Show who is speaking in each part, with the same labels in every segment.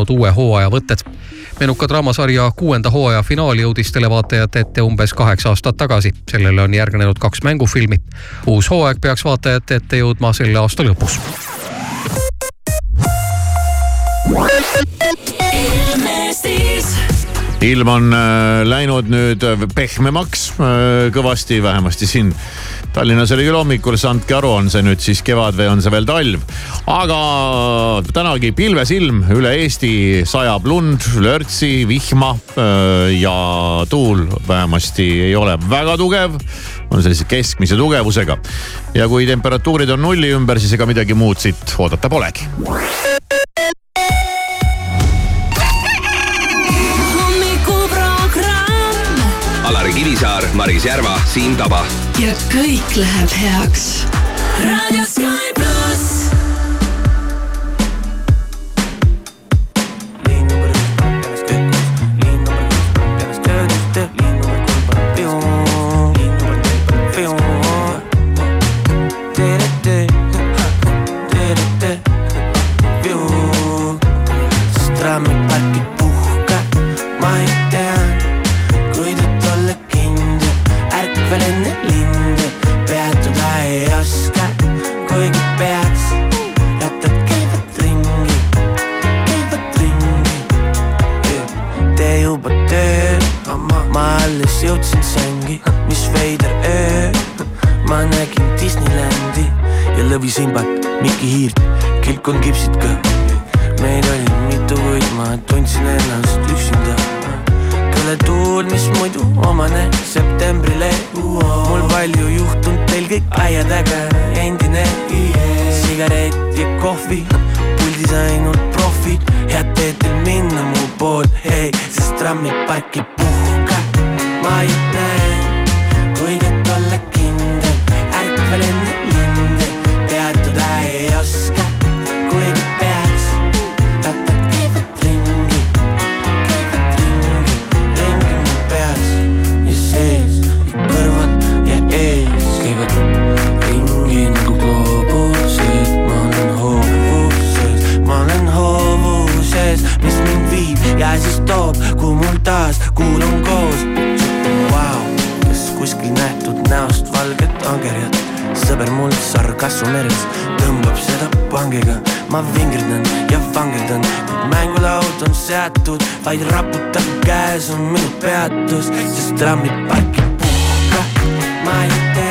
Speaker 1: saanud uue hooaja võtted. menuka draamasarja kuuenda hooaja finaal jõudis televaatajate ette umbes kaheksa aastat tagasi. sellele on järgnenud kaks mängufilmi. uus hooaeg peaks vaatajate ette jõudma selle aasta lõpus
Speaker 2: ilm on äh, läinud nüüd äh, pehmemaks äh, kõvasti, vähemasti siin Tallinnas oli küll hommikul, andke aru, on see nüüd siis kevad või on see veel talv. aga tänagi pilves ilm üle Eesti, sajab lund, lörtsi, vihma ja tuul vähemasti ei ole väga tugev. on sellise keskmise tugevusega ja kui temperatuurid on nulli ümber, siis ega midagi muud siit oodata polegi.
Speaker 3: Alari Kivisaar, Maris Järva, Siim Taba.
Speaker 4: ja kõik läheb heaks. raadio Sky
Speaker 5: kõik aiad äge, endine. sigaret ja kohvi, puldis ainult profid, head teed teil minna mu pool, hei, sest trammipark ei puhka. ma ei näe, sõber mul sarkassu meres tõmbab seda pangiga. ma vingerdan ja vangerdan, kuid mängulaud on seatud, vaid raputab käes on minu peatus, sest trammipark ei puhka. ma ei tea,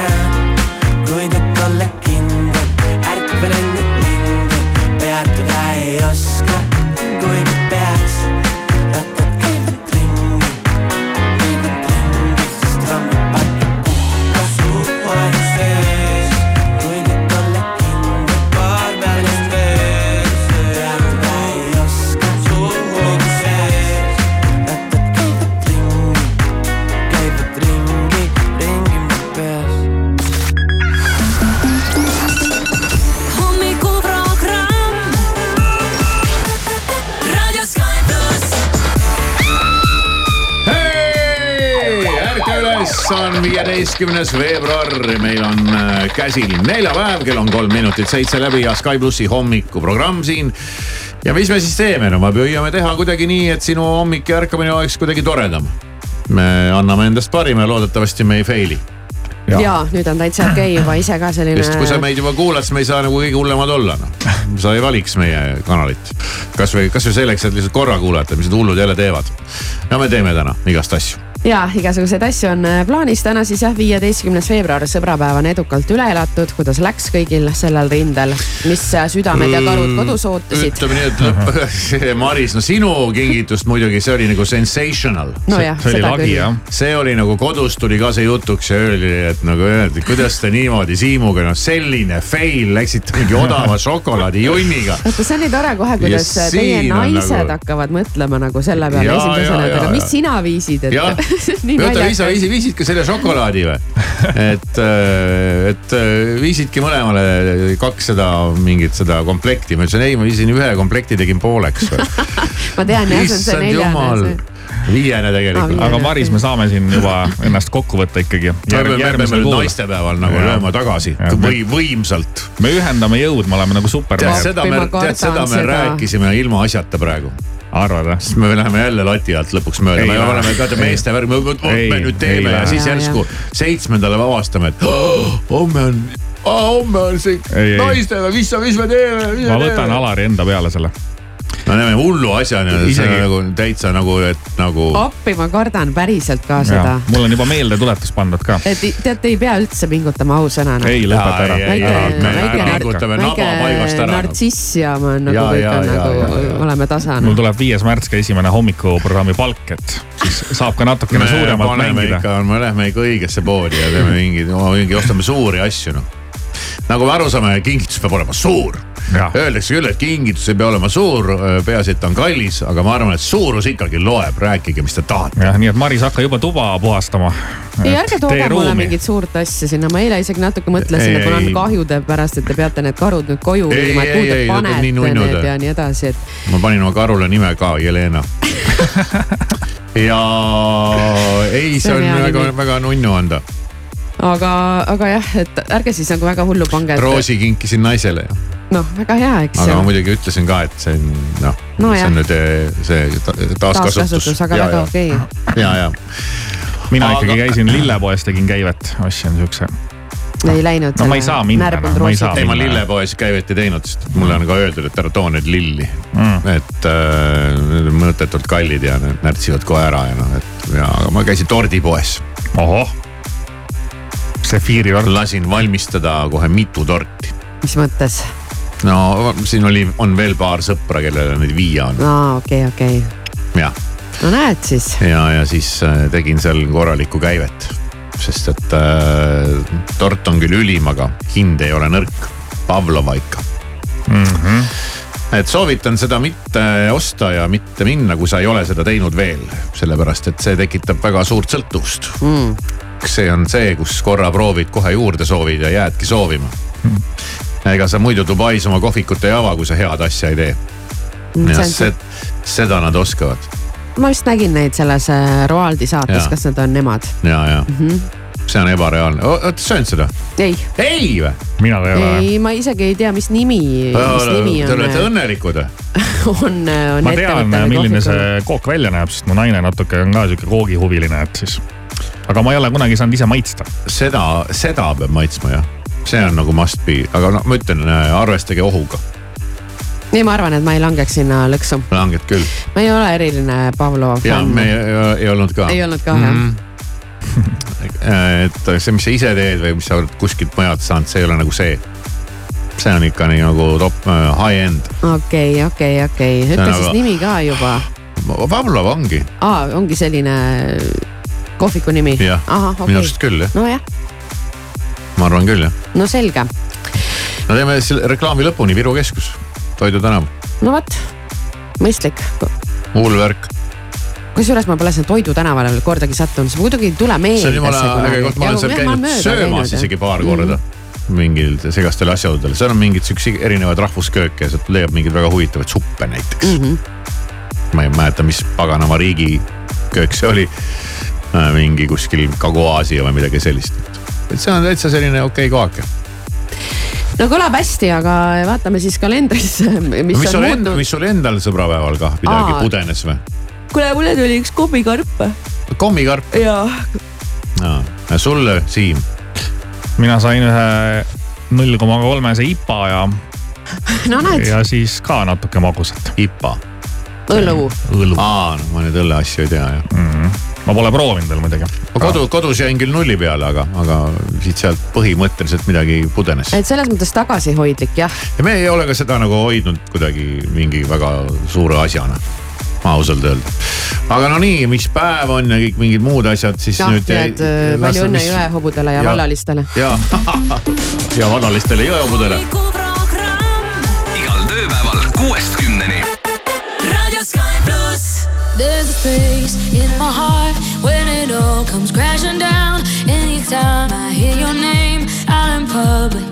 Speaker 2: viieteistkümnes veebruar, meil on äh, käsil neljapäev, kell on kolm minutit seitse läbi ja Sky plussi hommikuprogramm siin. ja mis me siis teeme, no me püüame teha kuidagi nii, et sinu hommik ja ärkamine oleks kuidagi toredam. me anname endast parima ja loodetavasti me ei fail'i
Speaker 6: ja, ja nüüd on täitsa okei okay juba ise ka selline.
Speaker 2: sest kui sa meid juba kuulad, siis me ei saa nagu kõige hullemad olla noh. sa ei valiks meie kanalit. kasvõi, kasvõi selleks, et lihtsalt korra kuulata, mis need hullud jälle teevad. no me teeme täna igast asju
Speaker 6: ja igasuguseid asju on äh, plaanis täna siis jah, viieteistkümnes veebruar, sõbrapäev on edukalt üle elatud. kuidas läks kõigil sellel rindel, mis äh, südamed ja karud kodus ootasid?
Speaker 2: ütleme nii, et lõpp, Maris, no sinu kingitust muidugi, see oli nagu sensational.
Speaker 6: nojah, seda
Speaker 2: lagi, küll. see oli nagu kodus tuli ka see jutuks ja öeldi, et nagu öeldi, kuidas te niimoodi Siimuga, noh selline fail, läksite mingi odava šokolaadijunniga.
Speaker 6: vaata, see on nii tore kohe, kuidas teie naised nagu... hakkavad mõtlema nagu selle peale esimese sõna, et aga mis sina viisid, et
Speaker 2: oota, Liisa, viisid, viisid ka selle šokolaadi või? et, äh, et äh, viisidki mõlemale kaks seda mingit seda komplekti, ma ütlesin ei, ma viisin ühe komplekti, tegin pooleks
Speaker 6: ma tean jah, see on see neljane
Speaker 2: viiene tegelikult.
Speaker 7: aga Maris, me saame siin juba ennast kokku võtta ikkagi.
Speaker 2: naistepäeval nagu lööma tagasi või võimsalt.
Speaker 7: me ühendame jõud, me oleme nagu supermehed.
Speaker 2: tead, seda me, tead, seda me rääkisime ilmaasjata praegu
Speaker 7: arvad või?
Speaker 2: siis me läheme jälle lati alt lõpuks mööda, me oleme
Speaker 7: Ei.
Speaker 2: meeste värk, me me nüüd teeme ja siis järsku seitsmendale avastame, et homme on, homme on see naistega, mis, mis me teeme,
Speaker 7: ma
Speaker 2: me
Speaker 7: võtan. Alari enda peale selle.
Speaker 2: Me näeme hullu asjana, see on nagu täitsa nagu, et nagu
Speaker 6: appi, ma kardan päriselt ka seda.
Speaker 7: mul on juba meeldetuletus pandud ka.
Speaker 6: et teate, ei pea üldse pingutama ausõnana.
Speaker 7: ei, lõpeta ära
Speaker 6: nartsiss ja ma olen nagu kõik on nagu oleme tasane
Speaker 7: mul. tuleb viies märts ka esimene hommikuprogrammi palk, et siis saab ka natukene
Speaker 2: me
Speaker 7: suuremalt mängida.
Speaker 2: ikka, me lähme ikka õigesse poodi ja teeme mingeid, mingi ostame suuri asju noh. nagu me aru saame, kingitus peab olema suur. Öeldakse küll, et kingitus ei pea olema suur, peaasi, et ta on kallis, aga ma arvan, et suurus ikkagi loeb, rääkige, mis te tahate.
Speaker 7: jah, nii et Maris, hakka juba tuba puhastama.
Speaker 6: ei, ärge tooge mulle mingit suurt asja sinna, ma eile isegi natuke mõtlesin, et mul on kahjude pärast, et te peate need karud nüüd koju viima, et kuhu te panete need ja nii edasi, et
Speaker 2: ma panin oma karule nime ka, Jelena. ja ei, see
Speaker 6: on
Speaker 2: on
Speaker 6: hea
Speaker 2: väga
Speaker 6: nimi.,
Speaker 2: väga nunnu anda.
Speaker 6: aga, aga jah, et ärge siis nagu väga hullu pange, et
Speaker 2: roosi kinkisin naisele,
Speaker 6: noh, väga hea, eks
Speaker 2: aga ma muidugi ütlesin ka, et see on noh
Speaker 6: No
Speaker 2: see on nüüd eh, see ta- taaskasutus
Speaker 6: taaskasutus, aga väga okei.
Speaker 2: ja, ja
Speaker 7: mina
Speaker 2: Aga-
Speaker 7: ikkagi käisin lillepoes, tegin käivet, ostsin siukse.
Speaker 6: ei läinud.
Speaker 7: No ma ei saa minna enam, ma ei saa
Speaker 2: ei, ma lillepoes käivet ei teinud, sest mulle on ka öeldud, et ära too nüüd lilli
Speaker 7: Mm.
Speaker 2: et äh, need on mõttetult kallid ja need närtsivad kohe ära ja noh, et ja, aga ma käisin tordipoes,
Speaker 7: ohoh. sefiiri tort.
Speaker 2: lasin valmistada kohe mitu torti.
Speaker 6: mis mõttes?
Speaker 2: No siin oli, on veel paar sõpra, kellele neid viia on,
Speaker 6: aa, okei, okei.
Speaker 2: jah.
Speaker 6: no näed siis.
Speaker 2: ja, ja siis äh, tegin seal korralikku käivet, sest et äh, tort on küll ülim, aga hind ei ole nõrk. Pavlova ikka
Speaker 7: Mhm.
Speaker 2: et soovitan seda mitte osta ja mitte minna, kui sa ei ole seda teinud veel, sellepärast et see tekitab väga suurt sõltuvust
Speaker 6: Mm.
Speaker 2: see on see, kus korra proovid, kohe juurde soovid ja jäädki soovima. Ega sa muidu Dubais oma kohvikut ei ava, kui sa head asja ei tee. ja see, seda nad oskavad
Speaker 6: ma vist nägin neid selles äh, Roaldi saates, kas need on nemad?
Speaker 2: ja, ja mm -hmm. see on ebareaalne, oled söönud seda?
Speaker 6: ei,
Speaker 2: ei või?
Speaker 7: mina ka ei ole.
Speaker 6: ei, ma isegi ei tea, mis nimi, mis nimi
Speaker 2: Te olete
Speaker 6: on,
Speaker 2: õnnelikud või?
Speaker 6: on, on
Speaker 7: ma tean, milline see kook välja näeb, sest mu naine natuke on ka sihuke koogihuviline, et siis. aga ma ei ole kunagi saanud ise maitsta.
Speaker 2: seda, seda peab maitsma jah, see on nagu must be, aga noh, ma ütlen, arvestage ohuga,
Speaker 6: ei, ma arvan, et ma ei langeks sinna lõksu.
Speaker 2: langed küll
Speaker 6: ma ei ole eriline Pavlov
Speaker 2: ja
Speaker 6: fänn
Speaker 2: me. ei, ei olnud ka.
Speaker 6: ei olnud ka jah
Speaker 2: Mhm. et see, mis sa ise teed või mis sa oled kuskilt mujalt saanud, see ei ole nagu see. see on ikka nii nagu top äh, high end.
Speaker 6: okei, okei, okei, ütle
Speaker 2: See
Speaker 6: siis
Speaker 2: nagu-
Speaker 6: nimi ka juba.
Speaker 2: Pavlov ongi,
Speaker 6: aa, ongi selline kohviku nimi? Ahah,
Speaker 2: minu
Speaker 6: okei
Speaker 2: arust küll jah,
Speaker 6: nojah,
Speaker 2: ma arvan küll jah.
Speaker 6: no selge,
Speaker 2: no teeme selle reklaami lõpuni, Viru keskus, Toidu tänav,
Speaker 6: no vot, mõistlik.
Speaker 2: hull värk.
Speaker 6: kusjuures ma pole sinna Toidu tänavale veel kordagi sattunud, see muidugi ei tule meelde.
Speaker 2: see on jumala äge koht, ma olen seal käinud söömas isegi paar korda
Speaker 6: Mhm.
Speaker 2: mingil segastel asjaoludel, seal on mingeid siukseid erinevaid rahvuskööke ja sealt leiab mingeid väga huvitavaid suppe näiteks mm. -hmm. ma ei mäleta, mis paganama riigi köök see oli. mingi kuskil Kagu-Aasia või midagi sellist. Et see on täitsa selline okei okay kohake.
Speaker 6: no kõlab hästi, aga vaatame siis kalendrisse, mis,
Speaker 2: mis
Speaker 6: on
Speaker 2: sul endal,
Speaker 6: muutunud.
Speaker 2: mis sul endal sõbrapäeval kah midagi
Speaker 6: Aa.
Speaker 2: pudenes või?
Speaker 6: kuule, mulle tuli üks kommikarp
Speaker 2: kommikarp,
Speaker 6: ja
Speaker 2: sulle Siim,
Speaker 7: mina sain ühe null koma kolmese IPA ja,
Speaker 6: no näed,
Speaker 7: ja siis ka natuke magusat
Speaker 2: IPA.
Speaker 6: õlu.
Speaker 2: aa, no ma neid õlleasju ei tea jah.
Speaker 7: Ma pole proovinud veel muidugi.
Speaker 2: ma kodu, kodus jäin küll nulli peale, aga, aga siit-sealt põhimõtteliselt midagi pudenes.
Speaker 6: et selles mõttes tagasihoidlik jah,
Speaker 2: ja me ei ole ka seda nagu hoidnud kuidagi mingi väga suure asjana, ausalt öelda. aga no nii, mis päev on ja kõik mingid muud asjad, siis
Speaker 6: jah,
Speaker 2: nüüd.
Speaker 6: nii et äh, palju õnne jõehobudele ja
Speaker 2: Ja.
Speaker 6: vallalistele.
Speaker 2: ja, ja vallalistele jõeobudele.
Speaker 3: igal tööpäeval kuuest
Speaker 8: There's a space in my heart when it all comes crashing down. Anytime I hear your name out in public,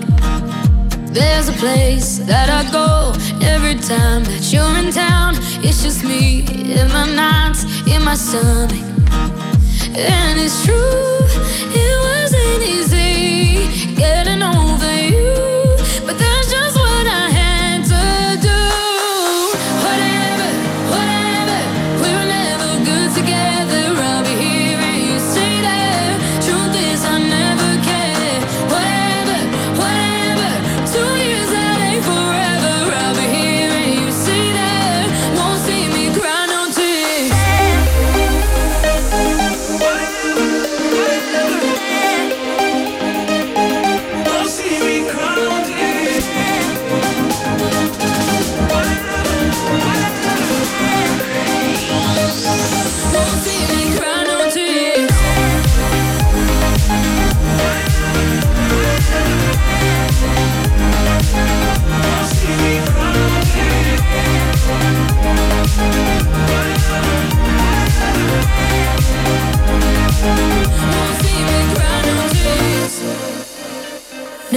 Speaker 8: there's a place that I go every time that you're in town. It's just me in my nights, in my stomach. And it's true, it wasn't easy getting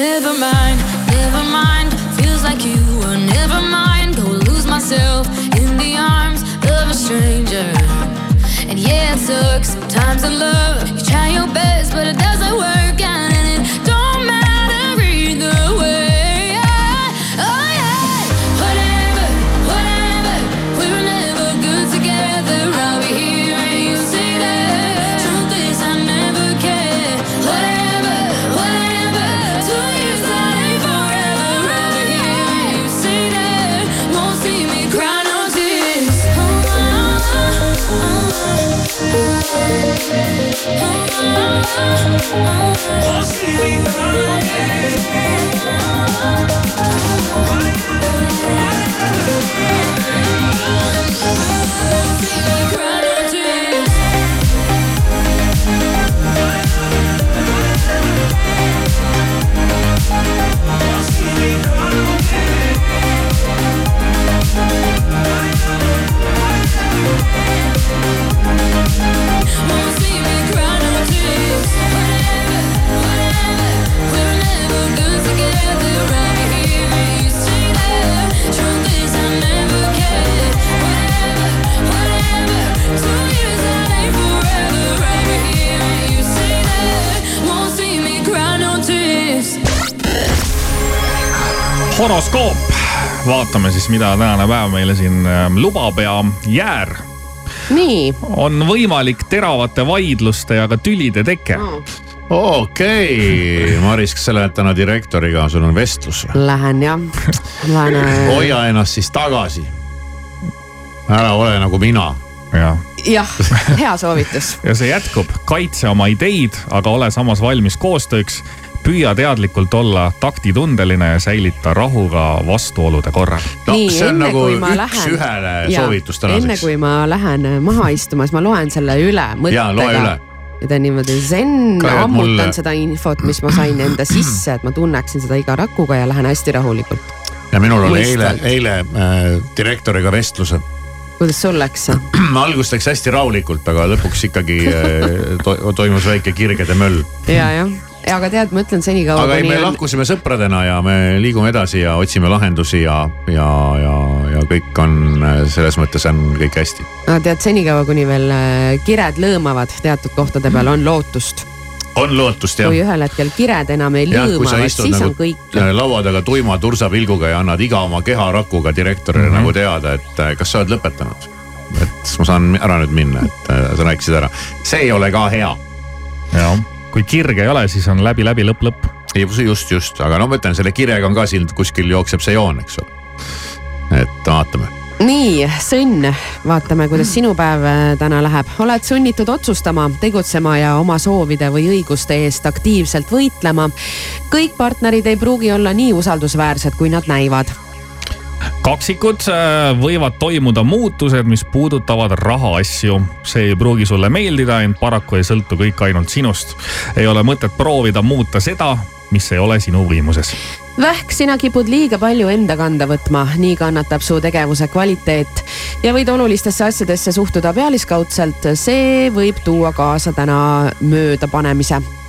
Speaker 8: never mind, never mind. Feels like you were never mind. Go lose myself in the arms of a stranger. And yeah, it sucks sometimes in love. You try your best,
Speaker 7: siis, mida tänane päev meile siin ähm, lubab ja jäär
Speaker 6: nii
Speaker 7: on võimalik teravate vaidluste ja ka tülide teke.
Speaker 2: okei okay., Maris, kas sa lähed täna direktoriga, sul on vestlus või?
Speaker 6: lähen jah, lähen äh,.
Speaker 2: hoia ennast siis tagasi. ära ole nagu mina.
Speaker 7: jah,
Speaker 6: jah, hea soovitus.
Speaker 7: ja see jätkub, kaitse oma ideid, aga ole samas valmis koostööks. Püüa teadlikult olla taktitundeline ja säilita rahu ka vastuolude korral.
Speaker 2: no
Speaker 6: Nii,
Speaker 2: see on
Speaker 6: enne,
Speaker 2: nagu
Speaker 6: kui ma
Speaker 2: üks
Speaker 6: lähen-
Speaker 2: ühele
Speaker 6: Jaa,
Speaker 2: soovitus
Speaker 6: enne
Speaker 2: tänaseks.
Speaker 6: kui ma lähen äh, maha istuma, siis ma loen selle üle mõttega. ja teen niimoodi zen, ammutan
Speaker 2: mulle-
Speaker 6: seda infot, mis ma sain enda sisse, et ma tunneksin seda iga rakuga ja lähen hästi rahulikult.
Speaker 2: ja minul oli eile
Speaker 6: Mõistvalt.,
Speaker 2: eile äh, direktoriga vestlus.
Speaker 6: kuidas sul läks?
Speaker 2: algus läks hästi rahulikult, aga lõpuks ikkagi äh, to toimus väike kirgede möll.
Speaker 6: ja, jah, aga tead, ma ütlen senikaua,
Speaker 2: aga ei, me
Speaker 6: on,
Speaker 2: lahkusime sõpradena ja me liigume edasi ja otsime lahendusi ja, ja, ja, ja kõik on selles mõttes on kõik hästi.
Speaker 6: aga tead, senikaua, kuni veel äh, kired lõõmavad teatud kohtade peal, on lootust.
Speaker 2: on lootust jah
Speaker 6: kui ühel hetkel kired enam ei
Speaker 2: jah, kui sa
Speaker 6: lõõma,
Speaker 2: istud
Speaker 6: siis
Speaker 2: nagu
Speaker 6: on kõik
Speaker 2: äh, laua taga tuima tursapilguga ja annad iga oma keharakuga direktorile mm -hmm. nagu teada, et äh, kas sa oled lõpetanud. et siis ma saan ära nüüd minna, et sa rääkisid ära. see ei ole ka hea.
Speaker 7: jah, kui kirge ei ole, siis on läbi-läbi lõpp-lõpp.
Speaker 2: ei, just, just, aga no ma ütlen, selle kirega on ka siin kuskil jookseb see joon, eks ole. et vaatame.
Speaker 6: nii, Sõnn, vaatame, kuidas sinu päev äh, täna läheb. oled sunnitud otsustama, tegutsema ja oma soovide või õiguste eest aktiivselt võitlema. kõik partnerid ei pruugi olla nii usaldusväärsed, kui nad näivad.
Speaker 7: Kaksikud äh, võivad toimuda muutused, mis puudutavad rahaasju. see ei pruugi sulle meeldida, ent paraku ei sõltu kõik ainult sinust. ei ole mõtet proovida muuta seda, mis ei ole sinu võimuses.
Speaker 6: vähk, sina kipud liiga palju enda kanda võtma, nii kannatab su tegevuse kvaliteet ja võid olulistesse asjadesse suhtuda pealiskaudselt. see võib tuua kaasa täna möödapanemise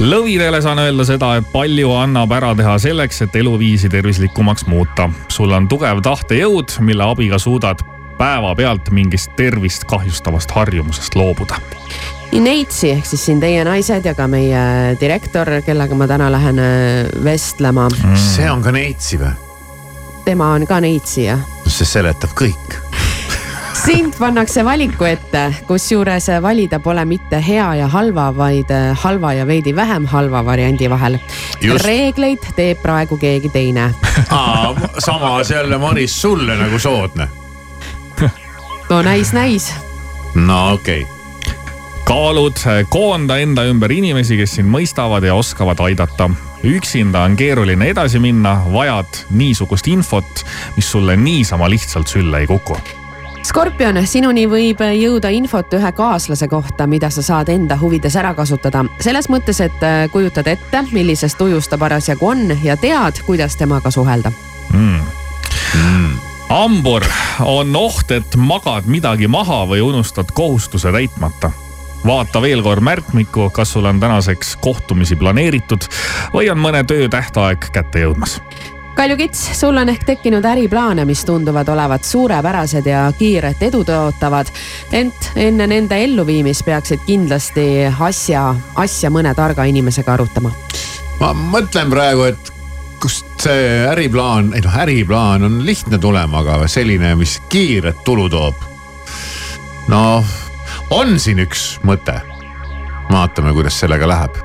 Speaker 7: lõvidele saan öelda seda, et palju annab ära teha selleks, et eluviisi tervislikumaks muuta. sul on tugev tahtejõud, mille abiga suudad päevapealt mingist tervist kahjustavast harjumusest loobuda.
Speaker 6: Neitsi ehk siis siin teie naised ja ka meie direktor, kellega ma täna lähen äh, vestlema,
Speaker 2: see on ka neitsi või?
Speaker 6: tema on ka Neitsi jah.
Speaker 2: see seletab kõik.
Speaker 6: Sind pannakse valiku ette, kusjuures valida pole mitte hea ja halva, vaid äh, halva ja veidi vähem halva variandi vahel. Reegleid teeb praegu keegi teine.
Speaker 2: samas jälle Maris sulle nagu soodne.
Speaker 6: no näis, näis.
Speaker 2: no okei okay.,
Speaker 7: kaalud, koonda enda ümber inimesi, kes sind mõistavad ja oskavad aidata. üksinda on keeruline edasi minna, vajad niisugust infot, mis sulle niisama lihtsalt sülle ei kuku
Speaker 6: Skorpion, sinuni võib jõuda infot ühe kaaslase kohta, mida sa saad enda huvides ära kasutada. selles mõttes, et äh, kujutad ette, millises tujus ta parasjagu on ja tead, kuidas temaga suhelda.
Speaker 7: hambur, on oht, et magad midagi maha või unustad kohustuse täitmata. vaata veel kord märkmikku, kas sul on tänaseks kohtumisi planeeritud või on mõne töö tähtaeg kätte jõudmas
Speaker 6: Kalju Kits, sul on ehk tekkinud äriplaane, mis tunduvad olevat suurepärased ja kiiret edu tõotavad. ent enne nende elluviimist peaksid kindlasti asja, asja mõne targa inimesega arutama.
Speaker 2: ma mõtlen praegu, et kust see äriplaan, ei noh, äriplaan on lihtne tulema, aga selline, mis kiiret tulu toob. noh, on siin üks mõte. vaatame, kuidas sellega läheb.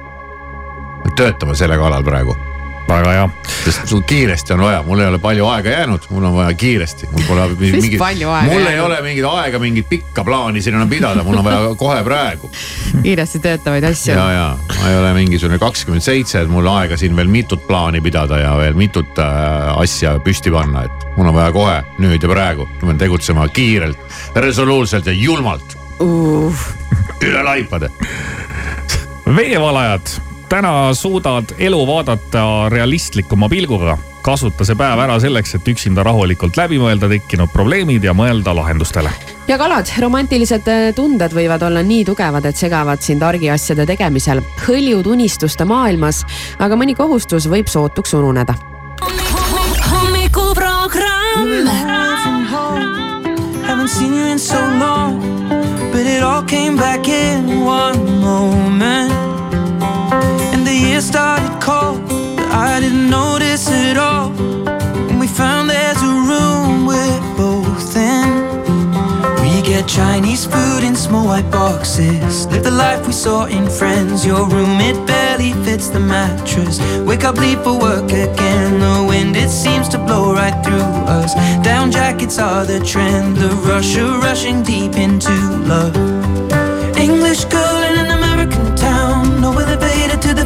Speaker 2: töötame selle kallal praegu
Speaker 7: väga hea.
Speaker 2: sest sul kiiresti on vaja, mul ei ole palju aega jäänud, mul on vaja kiiresti, mul pole mingit, mul ei ole mingit aega mingit pikka plaani siin enam pidada, mul on vaja kohe praegu.
Speaker 6: kiiresti töötavaid asju.
Speaker 2: ja, ja. Ma ei ole mingisugune kakskümmend seitse, et mul aega siin veel mitut plaani pidada ja veel mitut äh, asja püsti panna, et mul on vaja kohe nüüd ja praegu, ma pean tegutsema kiirelt, resoluutselt ja julmalt.
Speaker 6: Uh..
Speaker 2: üle laipade.
Speaker 7: Veevalajad täna suudad elu vaadata realistlikuma pilguga. kasuta see päev ära selleks, et üksinda rahulikult läbi mõelda tekkinud probleemid ja mõelda lahendustele.
Speaker 6: ja kalad, romantilised äh, tunded võivad olla nii tugevad, et segavad sind argiasjade tegemisel. hõljud unistuste maailmas, aga mõni kohustus võib sootuks ununeda.
Speaker 8: hommikuprogramm.
Speaker 9: Haven't seen you in so long, but it all came back in one moment. Year started cold, but I didn't notice it all. And we found there's a room we're both in. We get Chinese food in small white boxes. Live the life we saw in Friends. Your room, it barely fits the mattress. Wake up, leave for work again. The wind, it seems to blow right through us. Down jackets are the trend. The rush of rushing deep into love. English girl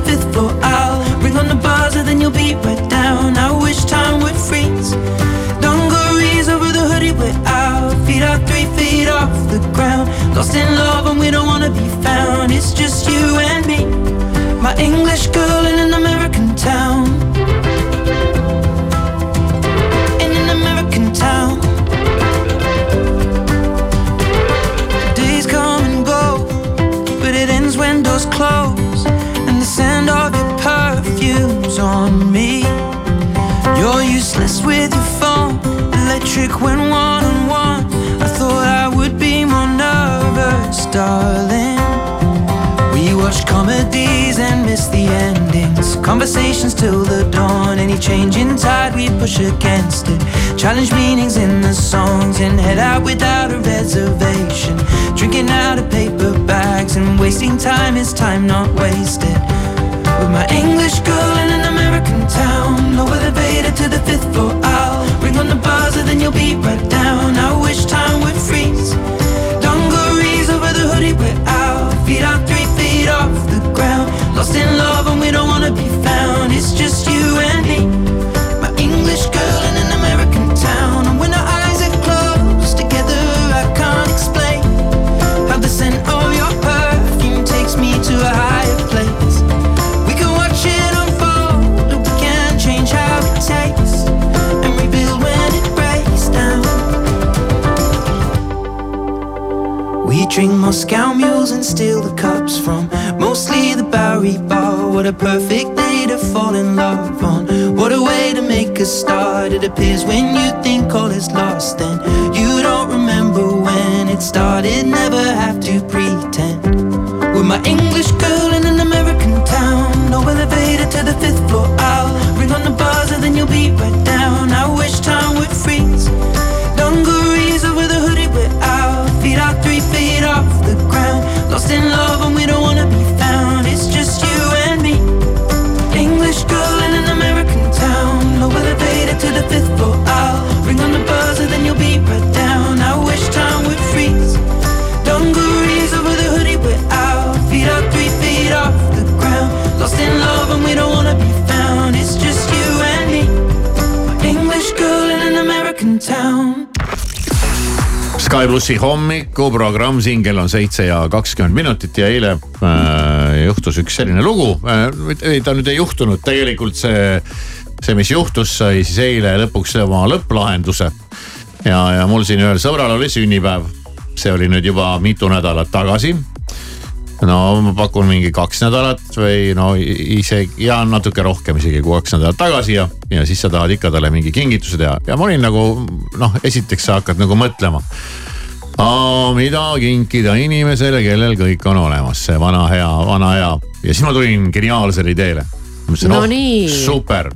Speaker 9: fifth floor. I'll ring on the buzzer, then you'll be right down. I wish time would freeze. Dungarees over the hoodie, we're out. Feet are three feet off the ground. Lost in love, and we don't wanna be found. It's just you and me. My English girl in an American town. Useless with your phone, electric when one on one. I thought I would be more nervous, darling. We watch comedies and miss the endings. Conversations till the dawn. Any change in tide, we push against it. Challenge meanings in the songs and head out without a reservation. Drinking out of paper bags and wasting time is time not wasted. With my English girl fifth floor. I'll ring on the buzzer, then you'll be right down. I wish time would freeze. Dungarees over the hoodie, we're out. Feet are three feet off the ground. Lost in love, and we don't wanna be found. It's just you and me. Drink Moscow mules and steal the cups from mostly the Bowery Bar. What a perfect day to fall in love on. What a way to make a start. It appears when you think all is lost, then you don't remember when it started. Never have to pretend. With my English girl in an American town, no elevator to the fifth floor. I'll ring on the buzzer, then you'll be right down. I wish time would freeze. Lost in love, and we don't wanna be found. It's just you and me. English girl in an American town. No elevator to the fifth floor. I'll ring on the buzzer,
Speaker 2: Sky plussi hommikuprogramm, siin kell on seitse ja kakskümmend minutit ja eile äh, juhtus üks selline lugu äh,. ei, ta nüüd ei juhtunud, tegelikult see, see, mis juhtus, sai siis eile lõpuks oma lõpplahenduse. ja, ja mul siin ühel sõbral oli sünnipäev, see oli nüüd juba mitu nädalat tagasi. no ma pakun mingi kaks nädalat või no isegi ja natuke rohkem isegi kui kaks nädalat tagasi ja, ja siis sa tahad ikka talle mingi kingituse teha ja ma olin nagu noh, esiteks sa hakkad nagu mõtlema. Mida kinkida inimesele, kellel kõik on olemas, see vana hea, vana hea ja siis ma tulin geniaalsele ideele.
Speaker 6: no oh, nii.
Speaker 2: super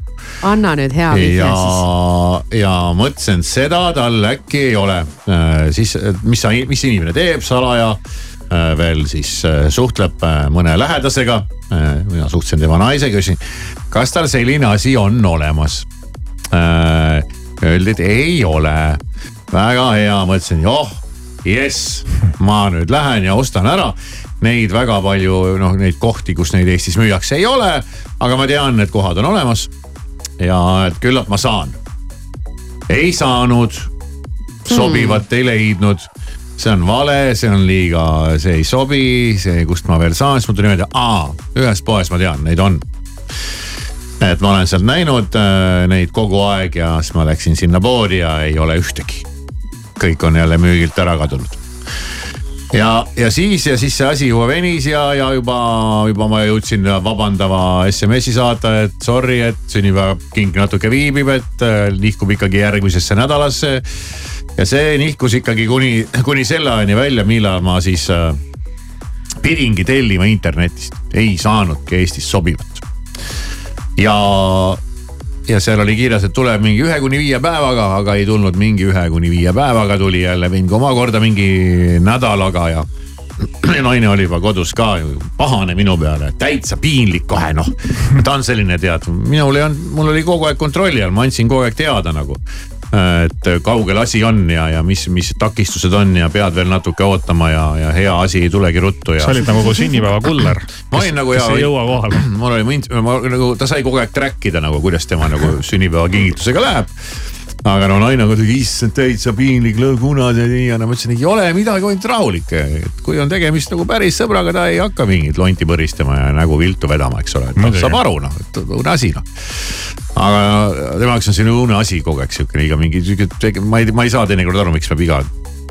Speaker 6: anna nüüd hea vihje
Speaker 2: siis. ja mõtlesin, seda tal äkki ei ole äh,. siis, mis sa, mis inimene teeb salaja äh, veel siis äh, suhtleb mõne lähedasega. mina suhtlesin tema naisega, küsisin, kas tal selline asi on olemas. Öeldi, et ei ole. väga hea, mõtlesin, joh, jess, ma nüüd lähen ja ostan ära neid väga palju, noh, neid kohti, kus neid Eestis müüakse, ei ole. aga ma tean, need kohad on olemas ja et küllap ma saan. ei saanud, sobivat hmm. ei leidnud see on vale, see on liiga, see ei sobi, see, kust ma veel saan, siis ma tulin meelde, aa, ühes poes ma tean, neid on. et ma olen sealt näinud äh, neid kogu aeg ja siis ma läksin sinna poodi ja ei ole ühtegi. Kõik on jälle müügilt ära kadunud ja, ja siis ja siis see asi juba venis ja, ja juba, juba ma jõudsin vabandava SMS-i saata, et sorry, et sünnipäevakink natuke viibib, et äh, nihkub ikkagi järgmisesse nädalasse. ja see nihkus ikkagi kuni, kuni selle ajani välja, millal ma siis äh, pidingi tellima internetist, ei saanudki Eestis sobivat. ja ja seal oli kirjas, et tuleb mingi ühe kuni viie päevaga, aga ei tulnud mingi ühe kuni viie päevaga, tuli jälle mingi omakorda mingi nädalaga ja naine oli juba kodus ka pahane minu peale, täitsa piinlik kohe noh. ta on selline tead, minul ei olnud, mul oli kogu aeg kontrolli all, ma andsin kogu aeg teada nagu et kaugel asi on ja, ja mis, mis takistused on ja pead veel natuke ootama ja, ja hea asi ei tulegi ruttu ja.
Speaker 7: sa olid nagu sünnipäeva kuller.
Speaker 2: ma olin nagu
Speaker 7: ja. ei jõua kohale.
Speaker 2: mul oli, ma nagu, ta sai kogu aeg track ida nagu, kuidas tema nagu sünnipäevakingitusega läheb aga no naine kuidagi, issand täitsa piinlik, lõõgunad ja nii ja no ma ütlesin, ei ole midagi, ainult rahulik. kui on tegemist nagu päris sõbraga, ta ei hakka mingit lonti põristama ja nägu viltu vedama, eks ole, et noh, saab aru noh, et õudne asi noh. aga tema jaoks on selline õudne asi kogu aeg sihuke iga mingi sihuke, ma ei, ma ei saa teinekord aru, miks peab iga,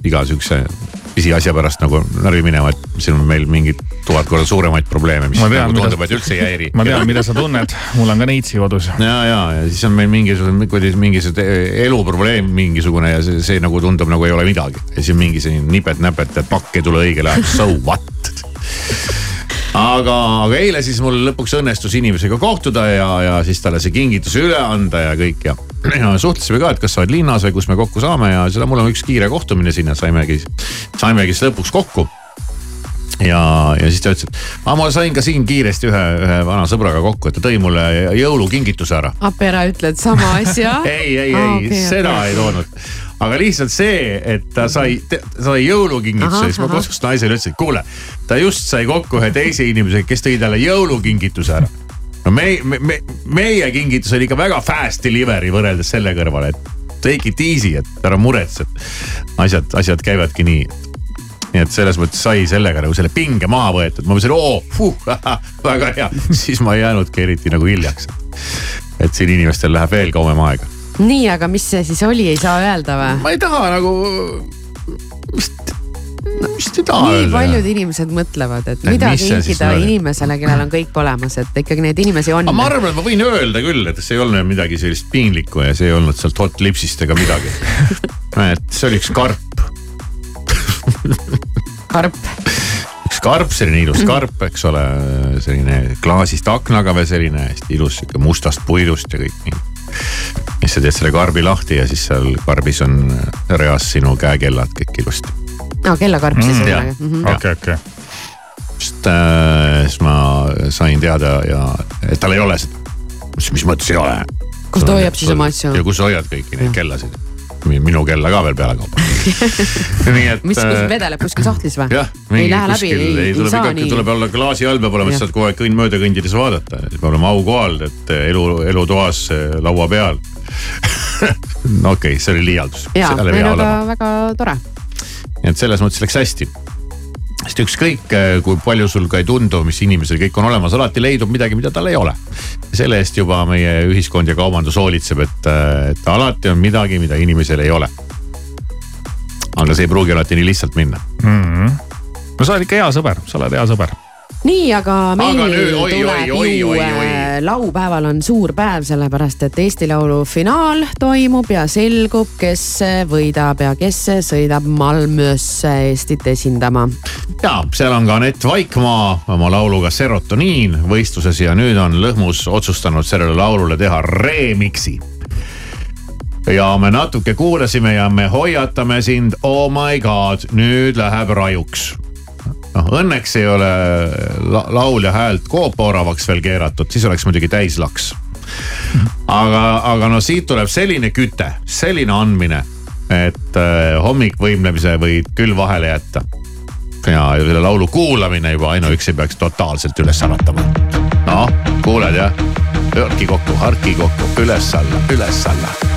Speaker 2: iga sihukese pisiasja pärast nagu närvi minema, et siin on meil mingid tuhat korda suuremaid probleeme, mis tean, nagu tundub, et üldse ei häiri.
Speaker 7: ma tean, mida sa tunned, mul on ka neitsi kodus.
Speaker 2: ja, ja, ja siis on meil mingisugune, kuidagi mingisugune eluprobleem mingisugune ja see, see nagu tundub nagu ei ole midagi. ja siis on mingi selline nipet-näpet, et pakk ei tule õigel ajal, so what aga, aga eile siis mul lõpuks õnnestus inimesega kohtuda ja, ja siis talle see kingitus üle anda ja kõik ja, ja suhtlesime ka, et kas sa oled linnas või kus me kokku saame ja seda mul on üks kiire kohtumine sinna, saimegi, saimegi siis lõpuks kokku. Ja, ja siis ta ütles, et ma sain ka siin kiiresti ühe, ühe vana sõbraga kokku, et ta tõi mulle jõulukingituse ära.
Speaker 6: appi ära ütled sama asja?
Speaker 2: Ei, ei, ei seda ei toonud aga lihtsalt see, et ta sai, sai jõulukingituse, siis ma kodus naisele ütlesin, et kuule, ta just sai kokku ühe teise inimesega, kes tõi talle jõulukingituse ära. no me, me, me, meie kingitus oli ikka väga fast delivery võrreldes selle kõrvale, et take it easy, et ära muretse, et asjad, asjad käivadki nii. Nii et selles mõttes sai sellega nagu selle pinge maha võetud, ma mõtlesin, oo, väga hea, siis ma ei jäänudki eriti nagu hiljaks. et siin inimestel läheb veel kauem aega
Speaker 6: nii, aga mis see siis oli, ei saa öelda või?
Speaker 2: ma ei taha nagu, vist no vist ei taha
Speaker 6: nii öelda. paljud inimesed mõtlevad, et mida kinkida inimesele, kellel on kõik olemas, et ikkagi neid inimesi on.
Speaker 2: ma arvan, et ma võin öelda küll, et see ei olnud midagi sellist piinlikku ja see ei olnud sealt hot lipsist ega midagi et see oli üks karp
Speaker 6: karp
Speaker 2: üks karp, selline ilus karp, eks ole, selline klaasist aknaga veel selline hästi ilus sihuke mustast puidust ja kõik nii siis sa teed selle karbi lahti ja siis seal karbis on reas sinu käekellad kõik ilusti.
Speaker 6: aa, kellakarp siis
Speaker 2: on väga.
Speaker 7: Mhm. okei, okei.
Speaker 2: sest äh, siis ma sain teada ja, et tal ei ole seda. mis, mis mõttes ei ole?
Speaker 6: kus ta hoiab siis oma asju?
Speaker 2: ja kus sa hoiad kõiki neid kellasid minu kella ka veel pealekauba
Speaker 6: nii et. mis, kus vedeleb kuskil sahtlis või?
Speaker 2: jah, mingi kuskil, ei, ei tuleb ikka, tuleb olla klaasi all peab olema, et saad kogu aeg kõnn mööda kõndides vaadata, peab olema aukohal, et elu, elutoas laua peal no okei okay,, see oli liialdus.
Speaker 6: jaa, ei no aga väga tore.
Speaker 2: nii et selles mõttes läks hästi sest ükskõik äh, kui palju sul ka ei tundu, mis inimesel kõik on olemas, alati leidub midagi, mida tal ei ole. selle eest juba meie ühiskond ja kaubandus hoolitseb, et, äh, et alati on midagi, mida inimesel ei ole. aga see ei pruugi alati nii lihtsalt minna
Speaker 7: mm. -hmm. no sa oled ikka hea sõber, sa oled hea sõber
Speaker 6: nii, aga meil
Speaker 10: Aga nüüd- oi,
Speaker 6: tuleb
Speaker 10: oi, oi,
Speaker 6: ju
Speaker 10: oi,
Speaker 6: äh,
Speaker 10: oi.
Speaker 6: laupäeval on suur päev, sellepärast et Eesti Laulu finaal toimub ja selgub, kes võidab ja kes sõidab Malmösse Eestit esindama.
Speaker 10: ja seal on ka Anett Vaikmaa oma lauluga Serotoniin võistluses ja nüüd on Lõhmus otsustanud sellele laulule teha remix'i. ja me natuke kuulasime ja me hoiatame sind, oh my god, nüüd läheb rajuks. Noh, õnneks ei ole la laulja häält koopooravaks veel keeratud, siis oleks muidugi täislaks. aga, aga no siit tuleb selline küte, selline andmine, et äh, hommikvõimlemise võid küll vahele jätta ja selle laulu kuulamine juba ainuüksi peaks totaalselt üles äratama. noh, kuuled jah? hõrki kokku, harki kokku, üles-alla, üles-alla.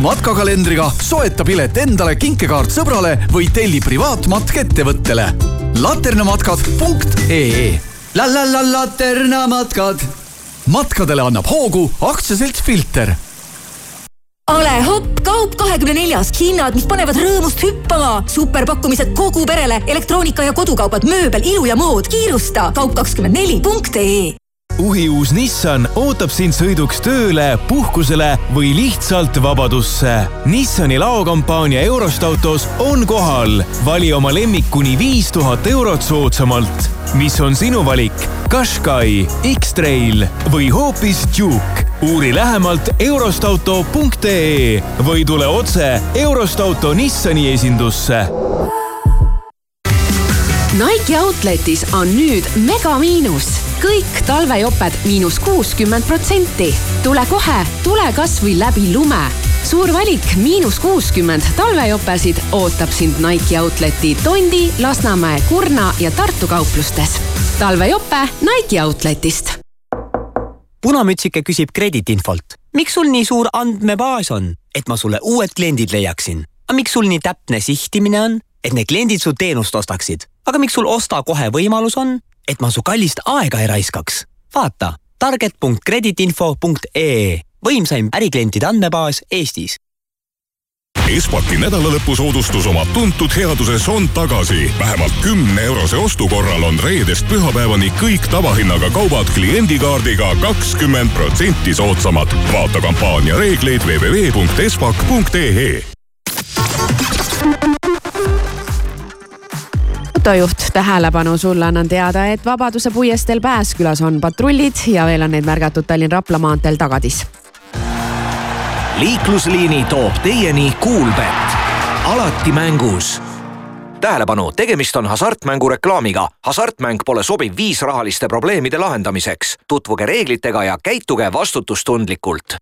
Speaker 11: Tutvu matkakalendriga, soeta pilet endale, kinkekaart sõbrale või telli privaatmatk ettevõttele. laternamatkad.ee La la la Laterna matkad. matkadele annab hoogu aktsiaselts Filter
Speaker 12: ole hopp, kaup kahekümne neljas, hinnad, mis panevad rõõmust hüppama. superpakkumised kogu perele, elektroonika ja kodukaubad, mööbel, ilu ja mood. kiirusta kaup kakskümmend neli punkt ee
Speaker 13: uhiuus Nissan ootab sind sõiduks tööle, puhkusele või lihtsalt vabadusse. Nissani laokampaania Eurost autos on kohal. vali oma lemmik kuni viis tuhat eurot soodsamalt. mis on sinu valik? Qashqai, X-Trail või hoopis Duke? uuri lähemalt eurostauto.ee või tule otse Eurost auto Nissani esindusse
Speaker 6: Nike Outletis on nüüd megamiinus, kõik talvejoped miinus kuuskümmend protsenti. tule kohe, tule kasvõi läbi lume. suur valik, miinus kuuskümmend talvejopesid ootab sind Nike'i outleti Tondi, Lasnamäe, Kurna ja Tartu kauplustes. talvejope Nike'i outletist.
Speaker 14: punamütsike küsib krediitinfolt. miks sul nii suur andmebaas on, et ma sulle uued kliendid leiaksin? aga miks sul nii täpne sihtimine on, et need kliendid su teenust ostaksid? aga miks sul osta kohe võimalus on, et ma su kallist aega ei raiskaks? vaata target.kreditinfo.ee võimsaim äriklientide andmebaas Eestis.
Speaker 15: Espaki nädalalõpusoodustus oma tuntud headuses on tagasi. vähemalt kümne eurose ostu korral on reedest pühapäevani kõik tavahinnaga kaubad kliendikaardiga kakskümmend protsenti soodsamad. vaata kampaania reegleid www.espak.ee
Speaker 6: autojuht, tähelepanu, sulle annan teada, et Vabaduse puiesteel Pääskülas on patrullid ja veel on neid märgatud Tallinn-Rapla maanteel Tagadis.
Speaker 16: liiklusliini toob teieni Kuulbett, alati mängus tähelepanu, tegemist on hasartmängu reklaamiga. hasartmäng pole sobiv viis rahaliste probleemide lahendamiseks. tutvuge reeglitega ja käituge vastutustundlikult.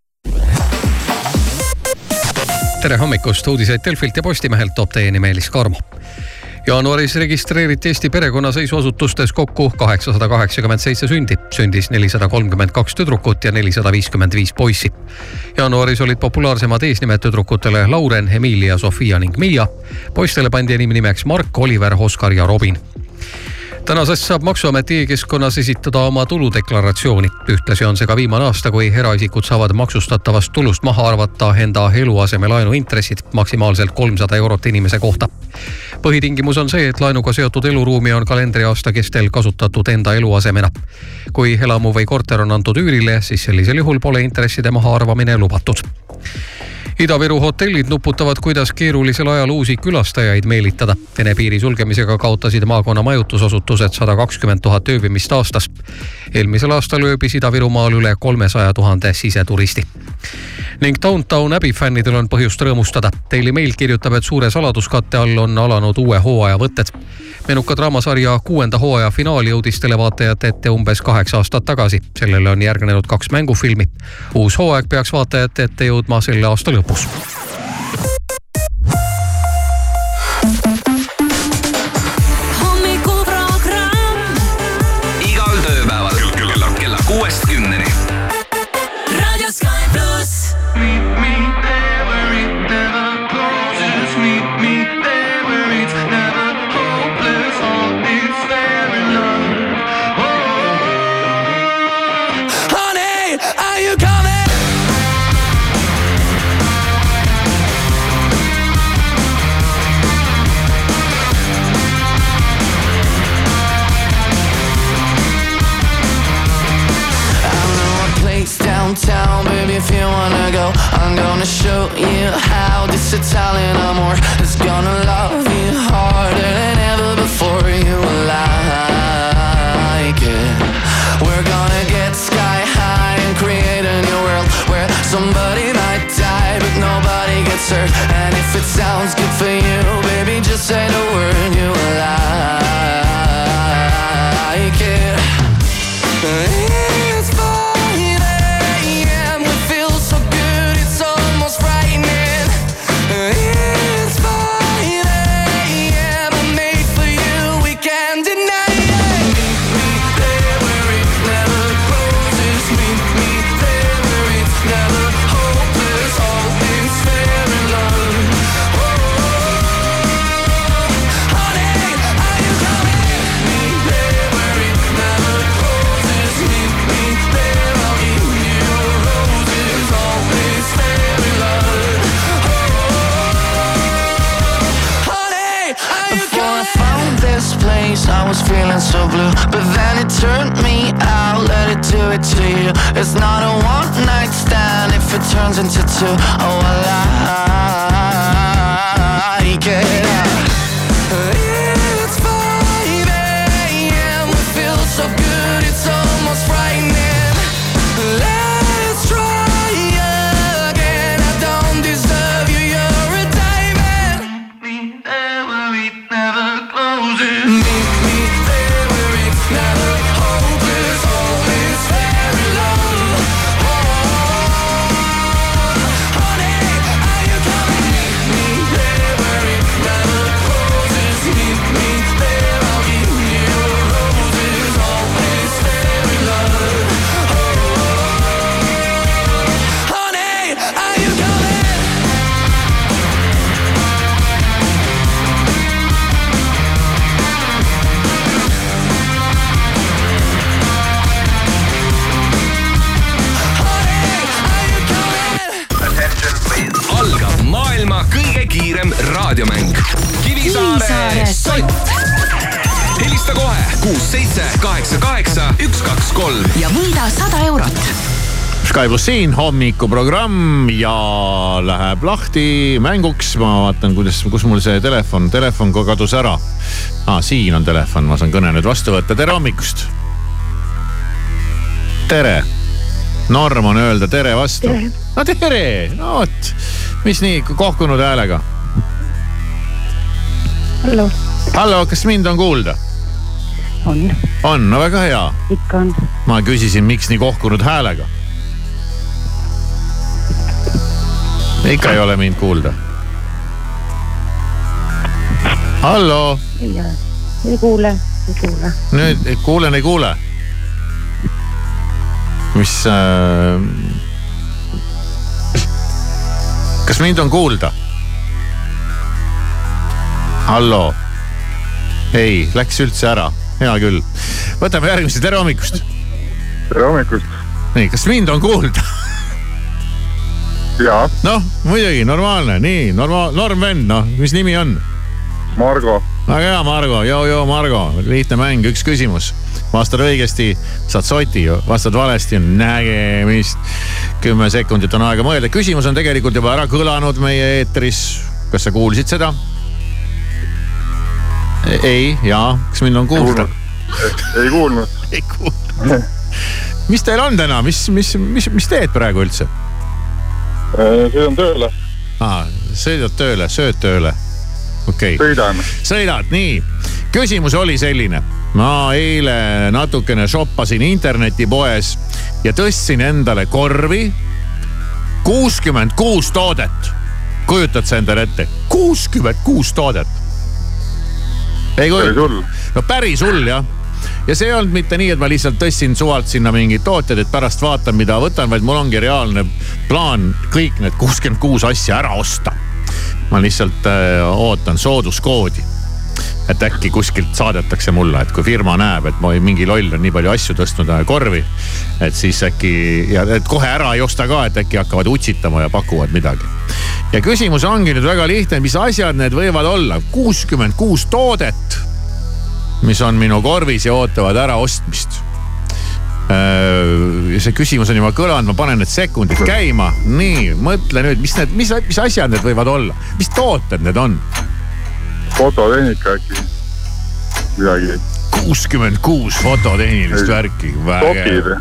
Speaker 1: tere hommikust, uudiseid Delfilt ja Postimehelt toob teieni Meelis Karmo jaanuaris registreeriti Eesti perekonnaseisuasutustes kokku kaheksasada kaheksakümmend seitse sündi, sündis nelisada kolmkümmend kaks tüdrukut ja nelisada viiskümmend viis poissi. jaanuaris olid populaarsemad eesnimed tüdrukutele Lauren, Emilia, Sofia ning Miia. poistele pandi enim nimeks Mark, Oliver, Oskar ja Robin tänasest saab Maksuameti e-keskkonnas esitada oma tuludeklaratsiooni. ühtlasi on see ka viimane aasta, kui eraisikud saavad maksustatavast tulust maha arvata enda eluasemelaenu intressid maksimaalselt kolmsada eurot inimese kohta. põhitingimus on see, et laenuga seotud eluruumi on kalendriaasta kestel kasutatud enda eluasemena. kui elamu või korter on antud üürile, siis sellisel juhul pole intresside mahaarvamine lubatud Ida-Viru hotellid nuputavad, kuidas keerulisel ajal uusi külastajaid meelitada. Vene piiri sulgemisega kaotasid maakonna majutusasutused sada kakskümmend tuhat ööbimist aastas. eelmisel aastal ööbis Ida-Virumaal üle kolmesaja tuhande siseturisti ning Downtown Abbey fännidel on põhjust rõõmustada. Daily Mail kirjutab, et suure saladuskatte all on alanud uue hooaja võtted. menuka draamasarja kuuenda hooaja finaal jõudis televaatajate ette umbes kaheksa aastat tagasi. sellele on järgnenud kaks mängufilmi. uus hooaeg peaks vaatajate ette jõudma selle aasta lõpus
Speaker 17: downtown, Italian amor is gonna love to you. It's not a one night stand if it turns into two. Oh, I like it.
Speaker 2: Pluss siin hommikuprogramm ja läheb lahti mänguks. ma vaatan, kuidas, kus mul see telefon, telefon kadus ära ah,. siin on telefon, ma saan kõne nüüd vastu võtta. tere hommikust. tere. norm on öelda tere vastu. no tere, no vot, mis nii kohkunud häälega?
Speaker 18: hallo.
Speaker 2: hallo, kas mind on kuulda?
Speaker 18: on.
Speaker 2: on, no väga hea.
Speaker 18: ikka on.
Speaker 2: ma küsisin, miks nii kohkunud häälega ikka ei ole mind kuulda. hallo.
Speaker 18: ei ole, ei kuule, ei kuule.
Speaker 2: nüüd kuulen, ei kuule. mis äh,? kas mind on kuulda? hallo. ei, läks üldse ära, hea küll. võtame järgmise, tere hommikust.
Speaker 19: tere hommikust.
Speaker 2: nii, kas mind on kuulda? Noh, muidugi normaalne, nii normaal, norm vend, noh, mis nimi on?
Speaker 19: Margo.
Speaker 2: väga hea, Margo, joo-joo, Margo, lihtne mäng, üks küsimus. vastad õigesti, saad soti, vastad valesti, nägemist. kümme sekundit on aega mõelda, küsimus on tegelikult juba ära kõlanud meie eetris. kas sa kuulsid seda? ei, jaa, kas mind on kuulda?
Speaker 19: ei kuulnud.
Speaker 2: ei kuulnud. mis teil on täna, mis, mis, mis, mis teed praegu üldse?
Speaker 19: Sõidan tööle.
Speaker 2: aa, sõidad tööle, sööd tööle? okei okay..
Speaker 19: sõidan.
Speaker 2: sõidad, nii. küsimus oli selline. ma eile natukene shoppasin internetipoes ja tõstsin endale korvi kuuskümmend kuus toodet. kujutad sa endale ette? kuuskümmend kuus toodet. ei kujuta? no päris hull jah ja see ei olnud mitte nii, et ma lihtsalt tõstsin suvalt sinna mingid tooted, et pärast vaatan, mida võtan, vaid mul ongi reaalne plaan kõik need kuuskümmend kuus asja ära osta. ma lihtsalt äh, ootan sooduskoodi et äkki kuskilt saadetakse mulle, et kui firma näeb, et ma mingi loll on nii palju asju tõstnud äh, korvi. et siis äkki ja et kohe ära ei osta ka, et äkki hakkavad utsitama ja pakuvad midagi. ja küsimus ongi nüüd väga lihtne, mis asjad need võivad olla, kuuskümmend kuus toodet mis on minu korvis ja ootavad äraostmist. Äh, see küsimus on juba kõlanud, ma panen need sekundid käima. nii, mõtle nüüd, mis need, mis, mis asjad need võivad olla, mis tooted need on?
Speaker 19: fototehnika äkki, midagi.
Speaker 2: kuuskümmend kuus fototehnilist värki, vägev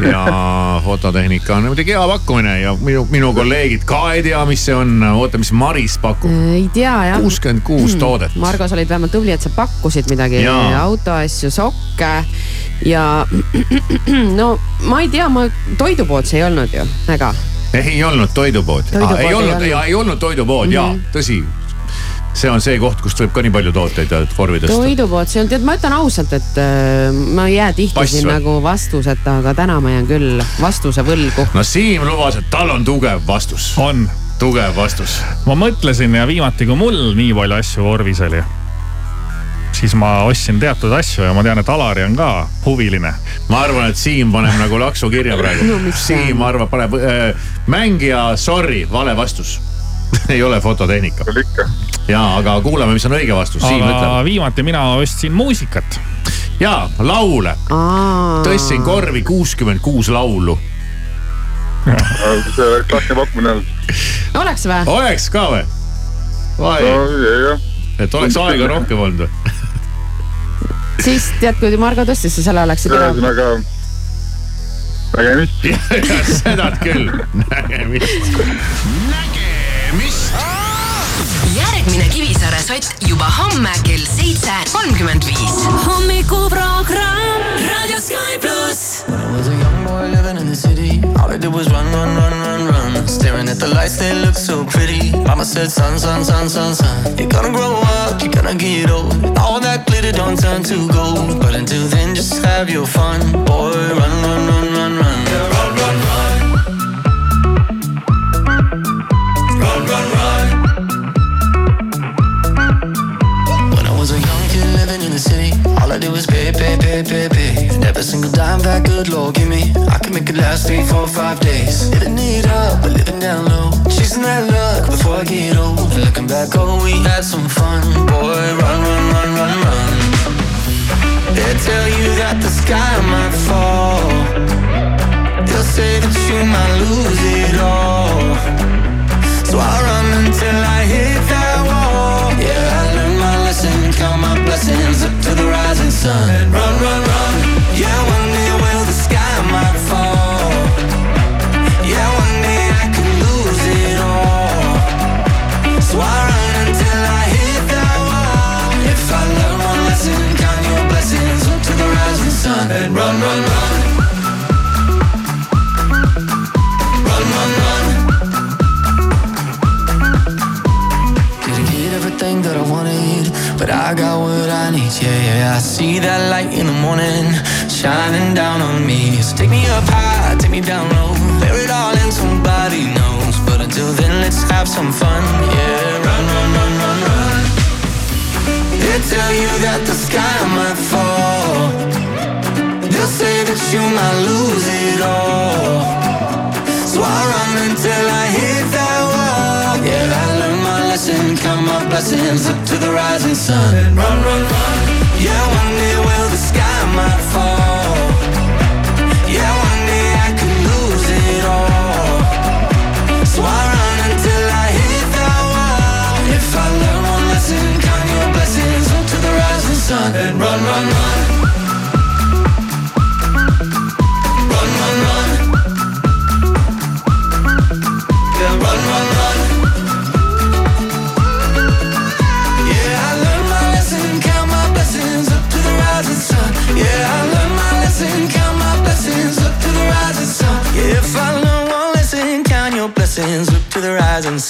Speaker 2: ja fototehnika on muidugi hea pakkumine ja minu, minu kolleegid ka ei tea, mis see on. oota, mis Maris pakub?
Speaker 6: ei tea jah.
Speaker 2: kuuskümmend kuus toodet.
Speaker 6: Margo, sa olid vähemalt tubli, et sa pakkusid midagi, autoasju, sokke ja no ma ei tea, ma toidupood see ei olnud ju, ega?
Speaker 2: ei olnud toidupood, toidupood. Ah, ei olnud, ei olnud toidupood mm -hmm. ja tõsi see on see koht, kust võib ka nii palju tooteid korvi tõsta.
Speaker 6: toidupood, see on, tead, ma ütlen ausalt, et äh, ma ei jää tihti Pass siin või? nagu vastuseta, aga täna ma jään küll vastuse võlgu.
Speaker 2: no Siim lubas, et tal on tugev vastus.
Speaker 7: on.
Speaker 2: tugev vastus.
Speaker 7: ma mõtlesin ja viimati, kui mul nii palju asju korvis oli, siis ma ostsin teatud asju ja ma tean, et Alari on ka huviline.
Speaker 2: ma arvan, et Siim paneb nagu laksu kirja praegu no,. Siim arvab, paneb äh, mängija sorry, vale vastus ei ole fototehnika.
Speaker 19: ikka
Speaker 2: ja, aga kuulame, mis on õige vastus, Siim ütleb.
Speaker 7: viimati mina ostsin muusikat.
Speaker 2: ja, laule. tõstsin korvi kuuskümmend kuus laulu.
Speaker 19: see oleks lahke pakkumine olnud.
Speaker 6: oleks või?
Speaker 2: oleks ka või? et oleks aega rohkem olnud või?
Speaker 6: siis tead, kui Margo tõstis, siis selle oleksid
Speaker 19: ühesõnaga nägemist.
Speaker 2: seda küll, nägemist.
Speaker 5: nägemist järgmine Kivisaare sott juba homme kell seitse kolmkümmend viis. hommikuprogramm Raadio Sky pluss. When I was a young boy living in the city, all I did was run, run, run, run, run. Staring at the lights, they look so pretty. Mama said, son, son, son, son, son, you're gonna grow up, you're gonna get old. All that glitter don't turn to gold, but until then, just have your fun, boy. Run, run, run, run, run. Yeah, run, run, run. Run, run, run. All I did was pay, pay, pay, pay, pay. Never
Speaker 17: a single dime that good Lord give me. I can make it last three, four, five days. Living it up, but living down low. Chasing that luck before I get old. Looking back, oh, we had some fun. Boy, run, run, run, run, run. They tell you that the sky might fall. They'll say that you might lose it all. So I run until I hit that wall. Yeah, I learned my lesson, count my blessings sun. Run, run, run. Yeah, one day will the sky might fall. Yeah, one day I could lose it all. So I run until I hit that wall. If I learn one lesson, count your blessings up to the rising sun. Run, run, run. Run, but I got what I need. Yeah, yeah. I see that light in the morning shining down on me. So take me up high, take me down low, bear it all and somebody knows. But until then, let's have some fun. Yeah, run, run, run, run, run. They tell you that the sky might fall. They'll say that you might lose it all. So I run until I hit that wall. Yeah, Lesson, count my blessings up to the rising sun. And run, run, run. Yeah, one day will the sky might fall. Yeah, one day I could lose it all. So I run until I hit that wall. If I learn one lesson, count your blessings up to the rising sun. And run, run. Run,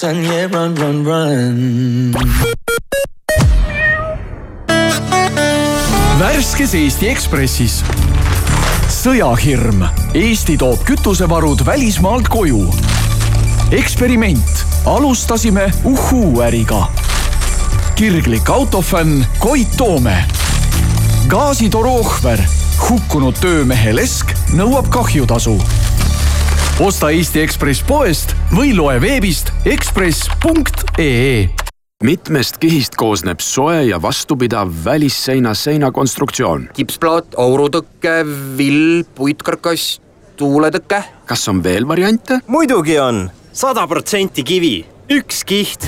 Speaker 17: sun. Yeah, run, run, run.
Speaker 11: värskes Eesti Ekspressis. sõjahirm. Eesti toob kütusevarud välismaalt koju. eksperiment. alustasime uhhuu-äriga. kirglik autofänn Koit Toome. gaasitoru ohver. hukkunud töömehe lesk nõuab kahjutasu. Osta Eesti Ekspress poest või loe veebist ekspress.ee
Speaker 20: mitmest kihist koosneb soe ja vastupidav välisseina seinakonstruktsioon.
Speaker 21: kipsplaat, aurutõke, vill, puitkarkass, tuuletõke.
Speaker 20: kas on veel variante?
Speaker 22: muidugi on, sada protsenti kivi, üks kiht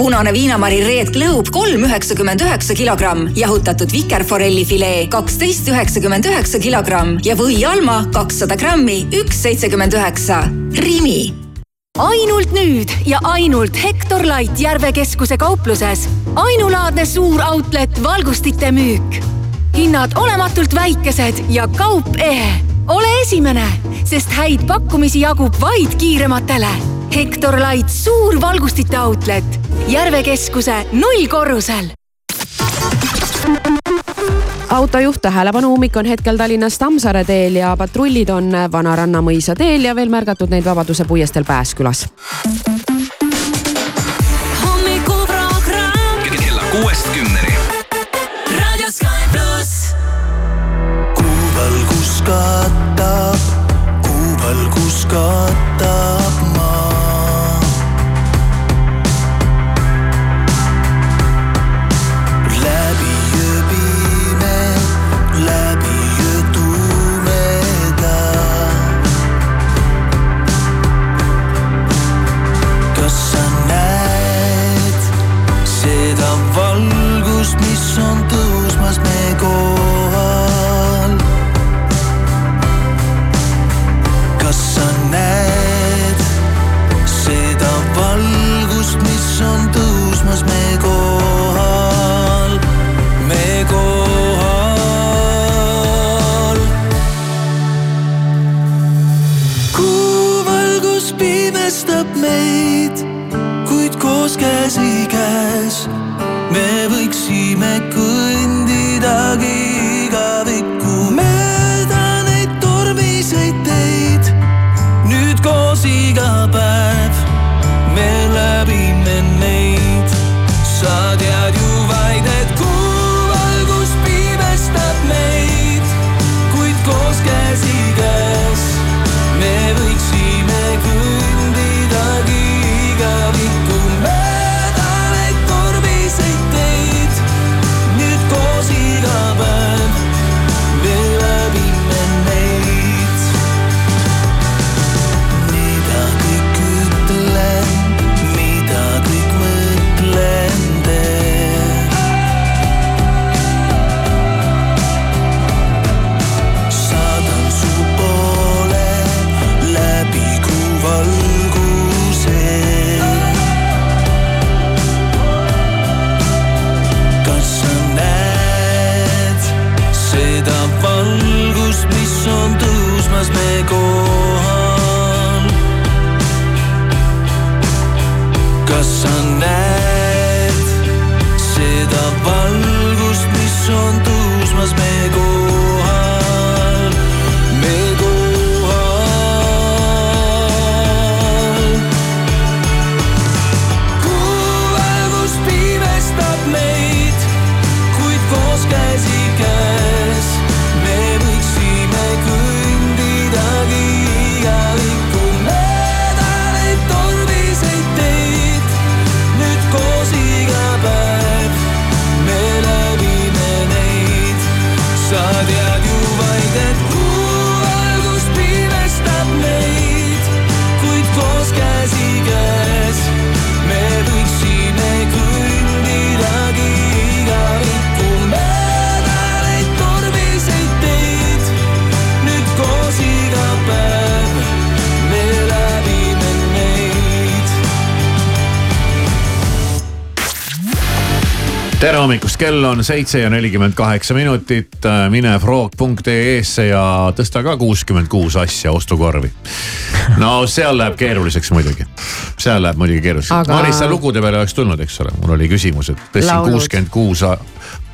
Speaker 12: Punane viinamari Red Globe kolm üheksakümmend üheksa kilogramm, jahutatud vikerforelli filee kaksteist üheksakümmend üheksa kilogramm ja või Alma kakssada grammi, üks seitsekümmend üheksa. Rimi
Speaker 23: ainult nüüd ja ainult Hektor Light Järve keskuse kaupluses. ainulaadne suur outlet valgustite müük. hinnad olematult väikesed ja kaup ehe. ole esimene, sest häid pakkumisi jagub vaid kiirematele. Hektor Light suur valgustite outlet Järve keskuse nullkorrusel
Speaker 6: autojuht, tähelepanu, ummik on hetkel Tallinnas Tammsaare teel ja patrullid on Vanaranna mõisa teel ja veel märgatud neid Vabaduse puiesteel Pääskülas.
Speaker 3: hommikuprogramm kella kuuest kümneni.
Speaker 8: raadio Sky pluss.
Speaker 17: kuuvalgus katab, kuuvalgus katab
Speaker 2: kell on seitse ja nelikümmend kaheksa minutit. mine froog.ee-sse ja tõsta ka kuuskümmend kuus asja ostukorvi. no seal läheb keeruliseks muidugi, seal läheb muidugi keeruliseks
Speaker 6: Aga-.
Speaker 2: Maris, sa lugude peale oleks tulnud, eks ole, mul oli küsimus, et tõstsin kuuskümmend kuus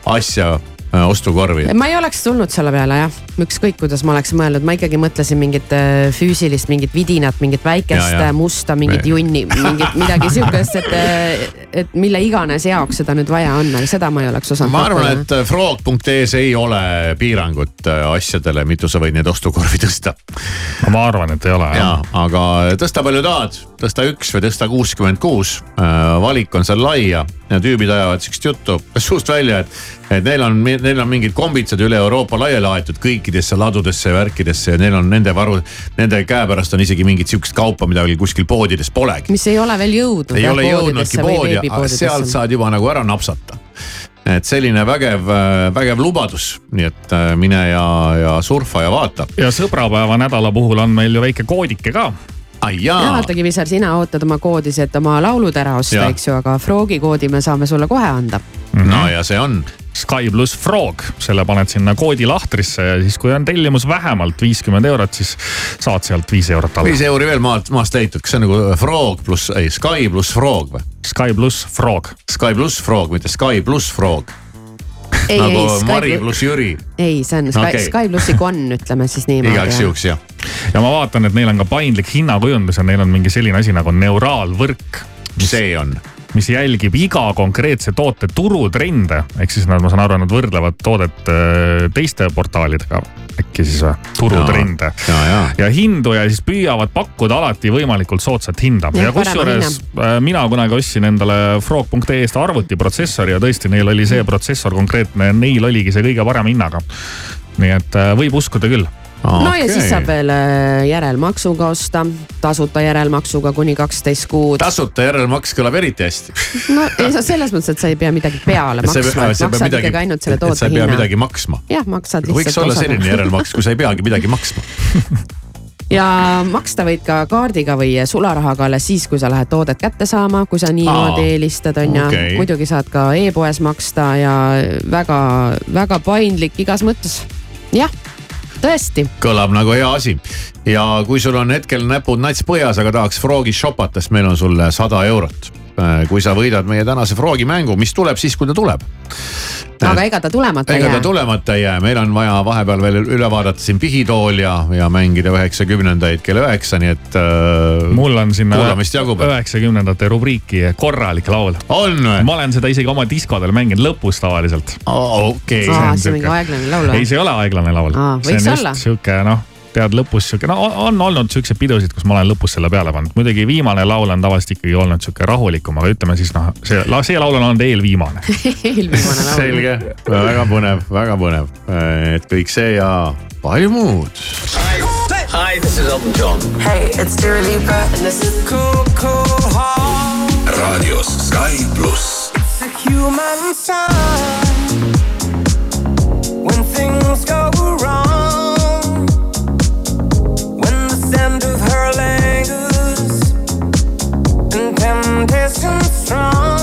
Speaker 2: asja ostukorvi.
Speaker 6: ma ei oleks tulnud selle peale jah, ükskõik kuidas ma oleks mõelnud, ma ikkagi mõtlesin mingit äh, füüsilist, mingit vidinat, mingit väikest
Speaker 2: Ja, ja.
Speaker 6: äh, musta, mingit
Speaker 2: Me-
Speaker 6: junni, mingit midagi sihukest, et, äh, et mille iganes jaoks seda nüüd vaja on, aga seda ma ei oleks osanud
Speaker 2: ma arvan, et froog.ee-s ei ole piirangut äh, asjadele, mitu sa võid neid ostukorvi tõsta.
Speaker 7: ma arvan, et ei ole
Speaker 2: ja, aga tõsta palju tahad, tõsta üks või tõsta kuuskümmend kuus. valik on seal lai ja, ja tüübid ajavad sihukest juttu suust välja, et, et neil on, neil on mingid kombitsad üle Euroopa laiali aetud kõikidesse ladudesse ja värkidesse ja neil on nende varu, nende käepärast on isegi mingit sihukest kaupa, mida veel kuskil poodides polegi.
Speaker 6: mis ei ole veel jõudnud.
Speaker 2: ei ole jõudnudki poodi, aga sealt saad juba nagu ära napsata. et selline vägev, vägev lubadus, nii et äh, mine ja, ja surfa ja vaata.
Speaker 7: ja sõbrapäeva nädala puhul on meil ju väike koodike ka.
Speaker 2: ai
Speaker 6: ja vaata Kivisäär, sina ootad oma koodis, et oma laulud ära osta, eks ju, aga Froogi koodi me saame sulle kohe anda.
Speaker 2: No ja see on.
Speaker 7: Sky pluss Frog, selle paned sinna koodi lahtrisse ja siis, kui on tellimus vähemalt viiskümmend eurot, siis saad sealt viis eurot alla
Speaker 2: viis. euri veel maalt, maast leitud, kas see on nagu Frog pluss, ei Sky pluss Frog või?
Speaker 7: Sky pluss Frog.
Speaker 2: Sky pluss Frog, mitte Sky pluss Frog.
Speaker 6: ei,
Speaker 2: nagu
Speaker 6: ei,
Speaker 2: Mari
Speaker 6: Sky,
Speaker 2: pluss Jüri,
Speaker 6: ei, see on Sky okay., Sky plussi konn, ütleme siis niimoodi.
Speaker 2: igaks juhuks jah.
Speaker 7: ja ma vaatan, et neil on ka paindlik hinnakujundus ja neil on mingi selline asi nagu neuraalvõrk,
Speaker 2: see on.
Speaker 7: Mis jälgib iga konkreetse toote turutrende. ehk siis nad, ma saan aru, nad võrdlevad toodet äh, teiste portaalidega äkki siis või, turutrende.
Speaker 2: ja, ja,
Speaker 7: ja hindu ja siis püüavad pakkuda alati võimalikult soodsat hinda.
Speaker 6: Jah,
Speaker 7: ja kusjuures äh, mina kunagi ostsin endale frog.ee-st arvutiprotsessori ja tõesti, neil oli see protsessor konkreetne, neil oligi see kõige parema hinnaga. nii et äh, võib uskuda küll.
Speaker 6: No ja siis saab veel äh, järelmaksuga osta, tasuta järelmaksuga kuni kaksteist kuud.
Speaker 2: tasuta järelmaks kõlab eriti hästi.
Speaker 6: no ei sa selles mõttes, et sa ei pea midagi peale
Speaker 2: sa
Speaker 6: maksma, et
Speaker 2: sa
Speaker 6: maksad
Speaker 2: midagi
Speaker 6: ikkagi, ainult selle
Speaker 2: et sa
Speaker 6: toote
Speaker 2: ei pea
Speaker 6: hinna.
Speaker 2: midagi maksma.
Speaker 6: jah, maksad lihtsalt.
Speaker 2: võiks olla selline järelmaks, kui sa ei peagi midagi maksma.
Speaker 6: ja maksta võid ka kaardiga või sularahaga alles siis, kui sa lähed toodet kätte saama, kui sa niimoodi
Speaker 2: Aa,
Speaker 6: eelistad, on ju
Speaker 2: okei..
Speaker 6: muidugi saad ka e-poes maksta ja väga-väga paindlik igas mõttes. jah, tõesti.
Speaker 2: kõlab nagu hea asi ja kui sul on hetkel näpud nats põhjas, aga tahaks Frogis shopata, siis meil on sulle sada eurot kui sa võidad meie tänase Frogimängu, mis tuleb siis, kui ta tuleb
Speaker 6: aga ega ta tulemata ei
Speaker 2: ega
Speaker 6: jää.
Speaker 2: ta tulemata ei jää, meil on vaja vahepeal veel üle vaadata siin pihitool ja, ja mängida üheksakümnendaid kell üheksa, nii et äh,.
Speaker 7: mul on sinna
Speaker 2: kuulamist jagub.
Speaker 7: üheksakümnendate rubriiki korralik laul.
Speaker 2: on või?
Speaker 7: ma olen seda isegi oma diskodel mänginud lõpus tavaliselt
Speaker 2: okei
Speaker 6: see on mingi aeglane laul või?
Speaker 7: ei, see ei ole aeglane laul.
Speaker 6: võiks
Speaker 7: see on
Speaker 6: olla.
Speaker 7: just sihuke noh tead lõpus sihuke, no on olnud siukseid pidusid, kus ma olen lõpus selle peale pannud. muidugi viimane laul on tavaliselt ikkagi olnud sihuke rahulikum, aga ütleme siis noh, see, see laul on olnud eelviimane
Speaker 6: eelviimane laul.
Speaker 2: selge, väga põnev, väga põnev, et kõik see ja palju muud.
Speaker 17: Hi, this is Elton John.
Speaker 8: Hey, it's Dua Lipa and this is Cool Cool Heart.
Speaker 24: raadios Sky pluss.
Speaker 8: It's a human sign and temptation strong.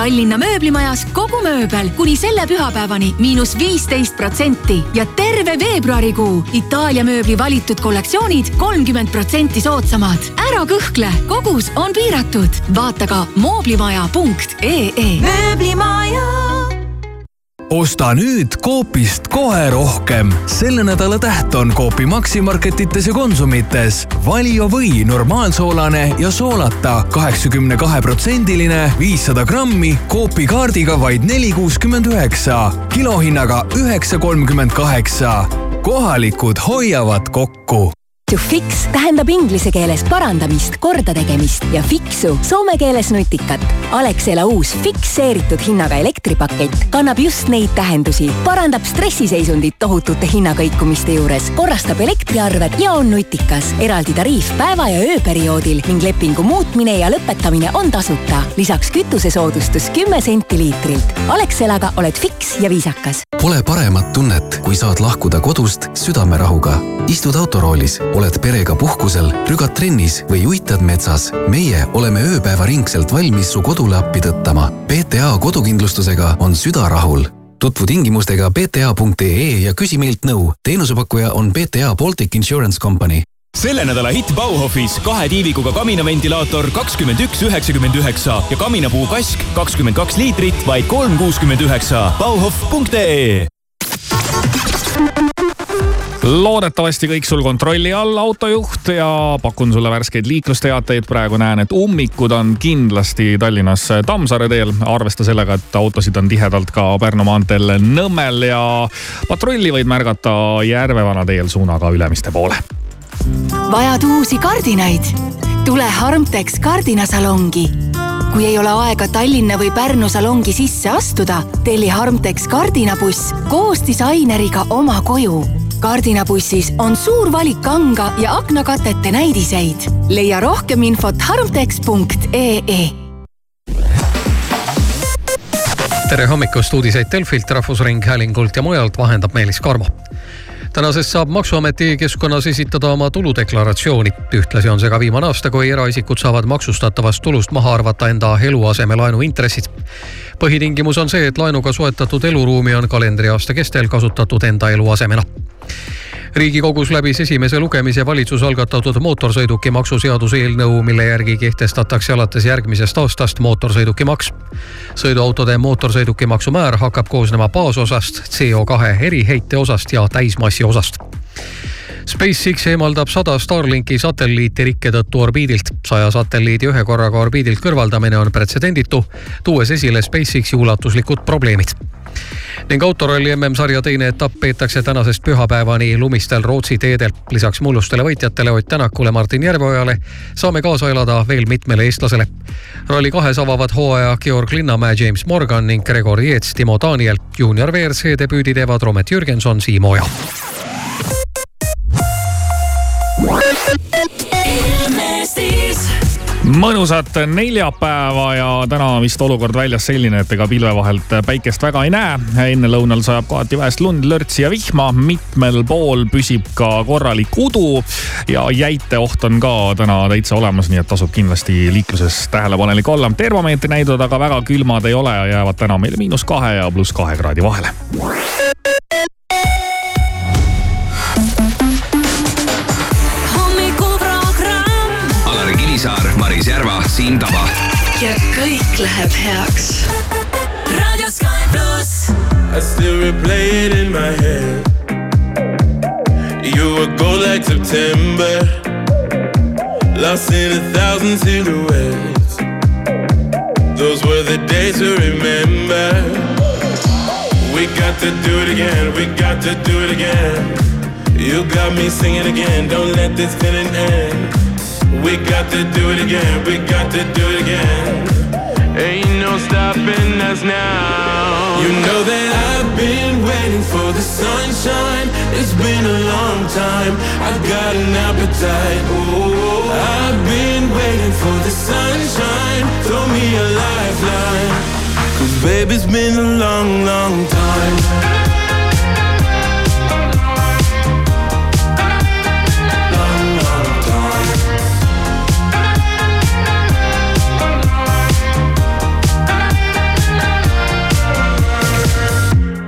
Speaker 25: Tallinna mööblimajas kogu mööbel kuni selle pühapäevani miinus viisteist protsenti ja terve veebruarikuu Itaalia mööbli valitud kollektsioonid kolmkümmend protsenti soodsamad. ära kõhkle, kogus on piiratud. vaata ka mooblimaja.ee.
Speaker 10: mööblimaja
Speaker 11: osta nüüd Coopist kohe rohkem. selle nädala täht on Coopi Maximarketites ja Konsumites. Valio või normaalsoolane ja soolata kaheksakümne kahe protsendiline viissada grammi Coopi kaardiga vaid neli kuuskümmend üheksa, kilohinnaga üheksa kolmkümmend kaheksa. kohalikud hoiavad kokku
Speaker 26: To fix tähendab inglise keeles parandamist, kordategemist ja fixu soome keeles nutikat. Alexela uus fikseeritud hinnaga elektripakett kannab just neid tähendusi, parandab stressiseisundit tohutute hinnakõikumiste juures, korrastab elektriarved ja on nutikas. eraldi tariif päeva ja ööperioodil ning lepingu muutmine ja lõpetamine on tasuta. lisaks kütusesoodustus kümme senti liitrilt. Alexelaga oled fiks ja viisakas.
Speaker 27: Pole paremat tunnet, kui saad lahkuda kodust südamerahuga. istud autoroolis, oled perega puhkusel, rügad trennis või uitad metsas. meie oleme ööpäevaringselt valmis su kodule appi tõttama. PTA kodukindlustusega on süda rahul tutvu tingimustega pta.ee ja küsi meilt nõu. teenusepakkuja on PTA Baltic Insurance Company
Speaker 13: selle nädala hitt Bauhofis kahe tiivikuga kaminaventilaator kakskümmend üks üheksakümmend üheksa ja kaminapuu kask kakskümmend kaks liitrit, vaid kolm kuuskümmend üheksa. Bauhof.ee
Speaker 7: loodetavasti kõik sul kontrolli all, autojuht ja pakun sulle värskeid liiklusteateid. praegu näen, et ummikud on kindlasti Tallinnas Tammsaare teel. arvesta sellega, et autosid on tihedalt ka Pärnu maanteel Nõmmel ja patrulli võid märgata Järvevana teel suunaga Ülemiste poole.
Speaker 25: vajad uusi kardinaid? tule Harmtex kardinasalongi kui ei ole aega Tallinna või Pärnu salongi sisse astuda, telli Harmtex kardinabuss koos disaineriga oma koju kardinabussis on suur valik kanga ja aknakatete näidiseid. leia rohkem infot harmtex.ee
Speaker 1: tere hommikust, uudiseid Delfilt, Rahvusringhäälingult ja mujalt vahendab Meelis Karmo tänasest saab Maksuameti keskkonnas esitada oma tuludeklaratsiooni. ühtlasi on see ka viimane aasta, kui eraisikud saavad maksustatavast tulust maha arvata enda eluasemelaenu intressid. põhitingimus on see, et laenuga soetatud eluruumi on kalendriaasta kestel kasutatud enda eluasemena riigikogus läbis esimese lugemise valitsuse algatatud mootorsõidukimaksu seaduse eelnõu, mille järgi kehtestatakse alates järgmisest aastast mootorsõidukimaks. sõiduautode mootorsõidukimaksu määr hakkab koosnema baasosast, CO2 eriheite osast ja täismassi osast. SpaceX eemaldab sada Starlinki satelliiti rikke tõttu orbiidilt. saja satelliidi ühe korraga orbiidilt kõrvaldamine on pretsedenditu, tuues esile SpaceXi ulatuslikud probleemid ning autoralli MM-sarja teine etapp peetakse tänasest pühapäevani lumistel Rootsi teedel. lisaks mullustele võitjatele Ott Tänakule, Martin Järveojale saame kaasa elada veel mitmele eestlasele. ralli kahes avavad hooaja Georg Linnamäe, James Morgan ning Gregor Jeets, Timo Daniel. juunior WRC debüüdi teevad Romet Jürgenson, Siim Oja.
Speaker 7: Mõnusat neljapäeva ja täna vist olukord väljas selline, et ega pilve vahelt päikest väga ei näe. ennelõunal sajab kohati vähest lund, lörtsi ja vihma, mitmel pool püsib ka korralik udu ja jäiteoht on ka täna täitsa olemas, nii et tasub kindlasti liikluses tähelepanelik olla. termomeetri näidud aga väga külmad ei ole ja jäävad täna meil miinus kahe ja pluss kahe kraadi vahele.
Speaker 3: Siim Taba.
Speaker 4: ja kõik läheb heaks. raadio Sky pluss.
Speaker 28: I still replay it in my head. You were gold like September, lost in a thousand silhouettes. Those were the days to remember. We got to do it again, we got to do it again. You got me singing again, don't let this feeling end. We got to do it again, we got to do it again. Ain't no stopping us now. You know that I've been waiting for the sunshine. It's been a long time. I've got an appetite. Oh, I've been waiting for the sunshine. Throw me a lifeline. Cause baby, it's been a long, long time.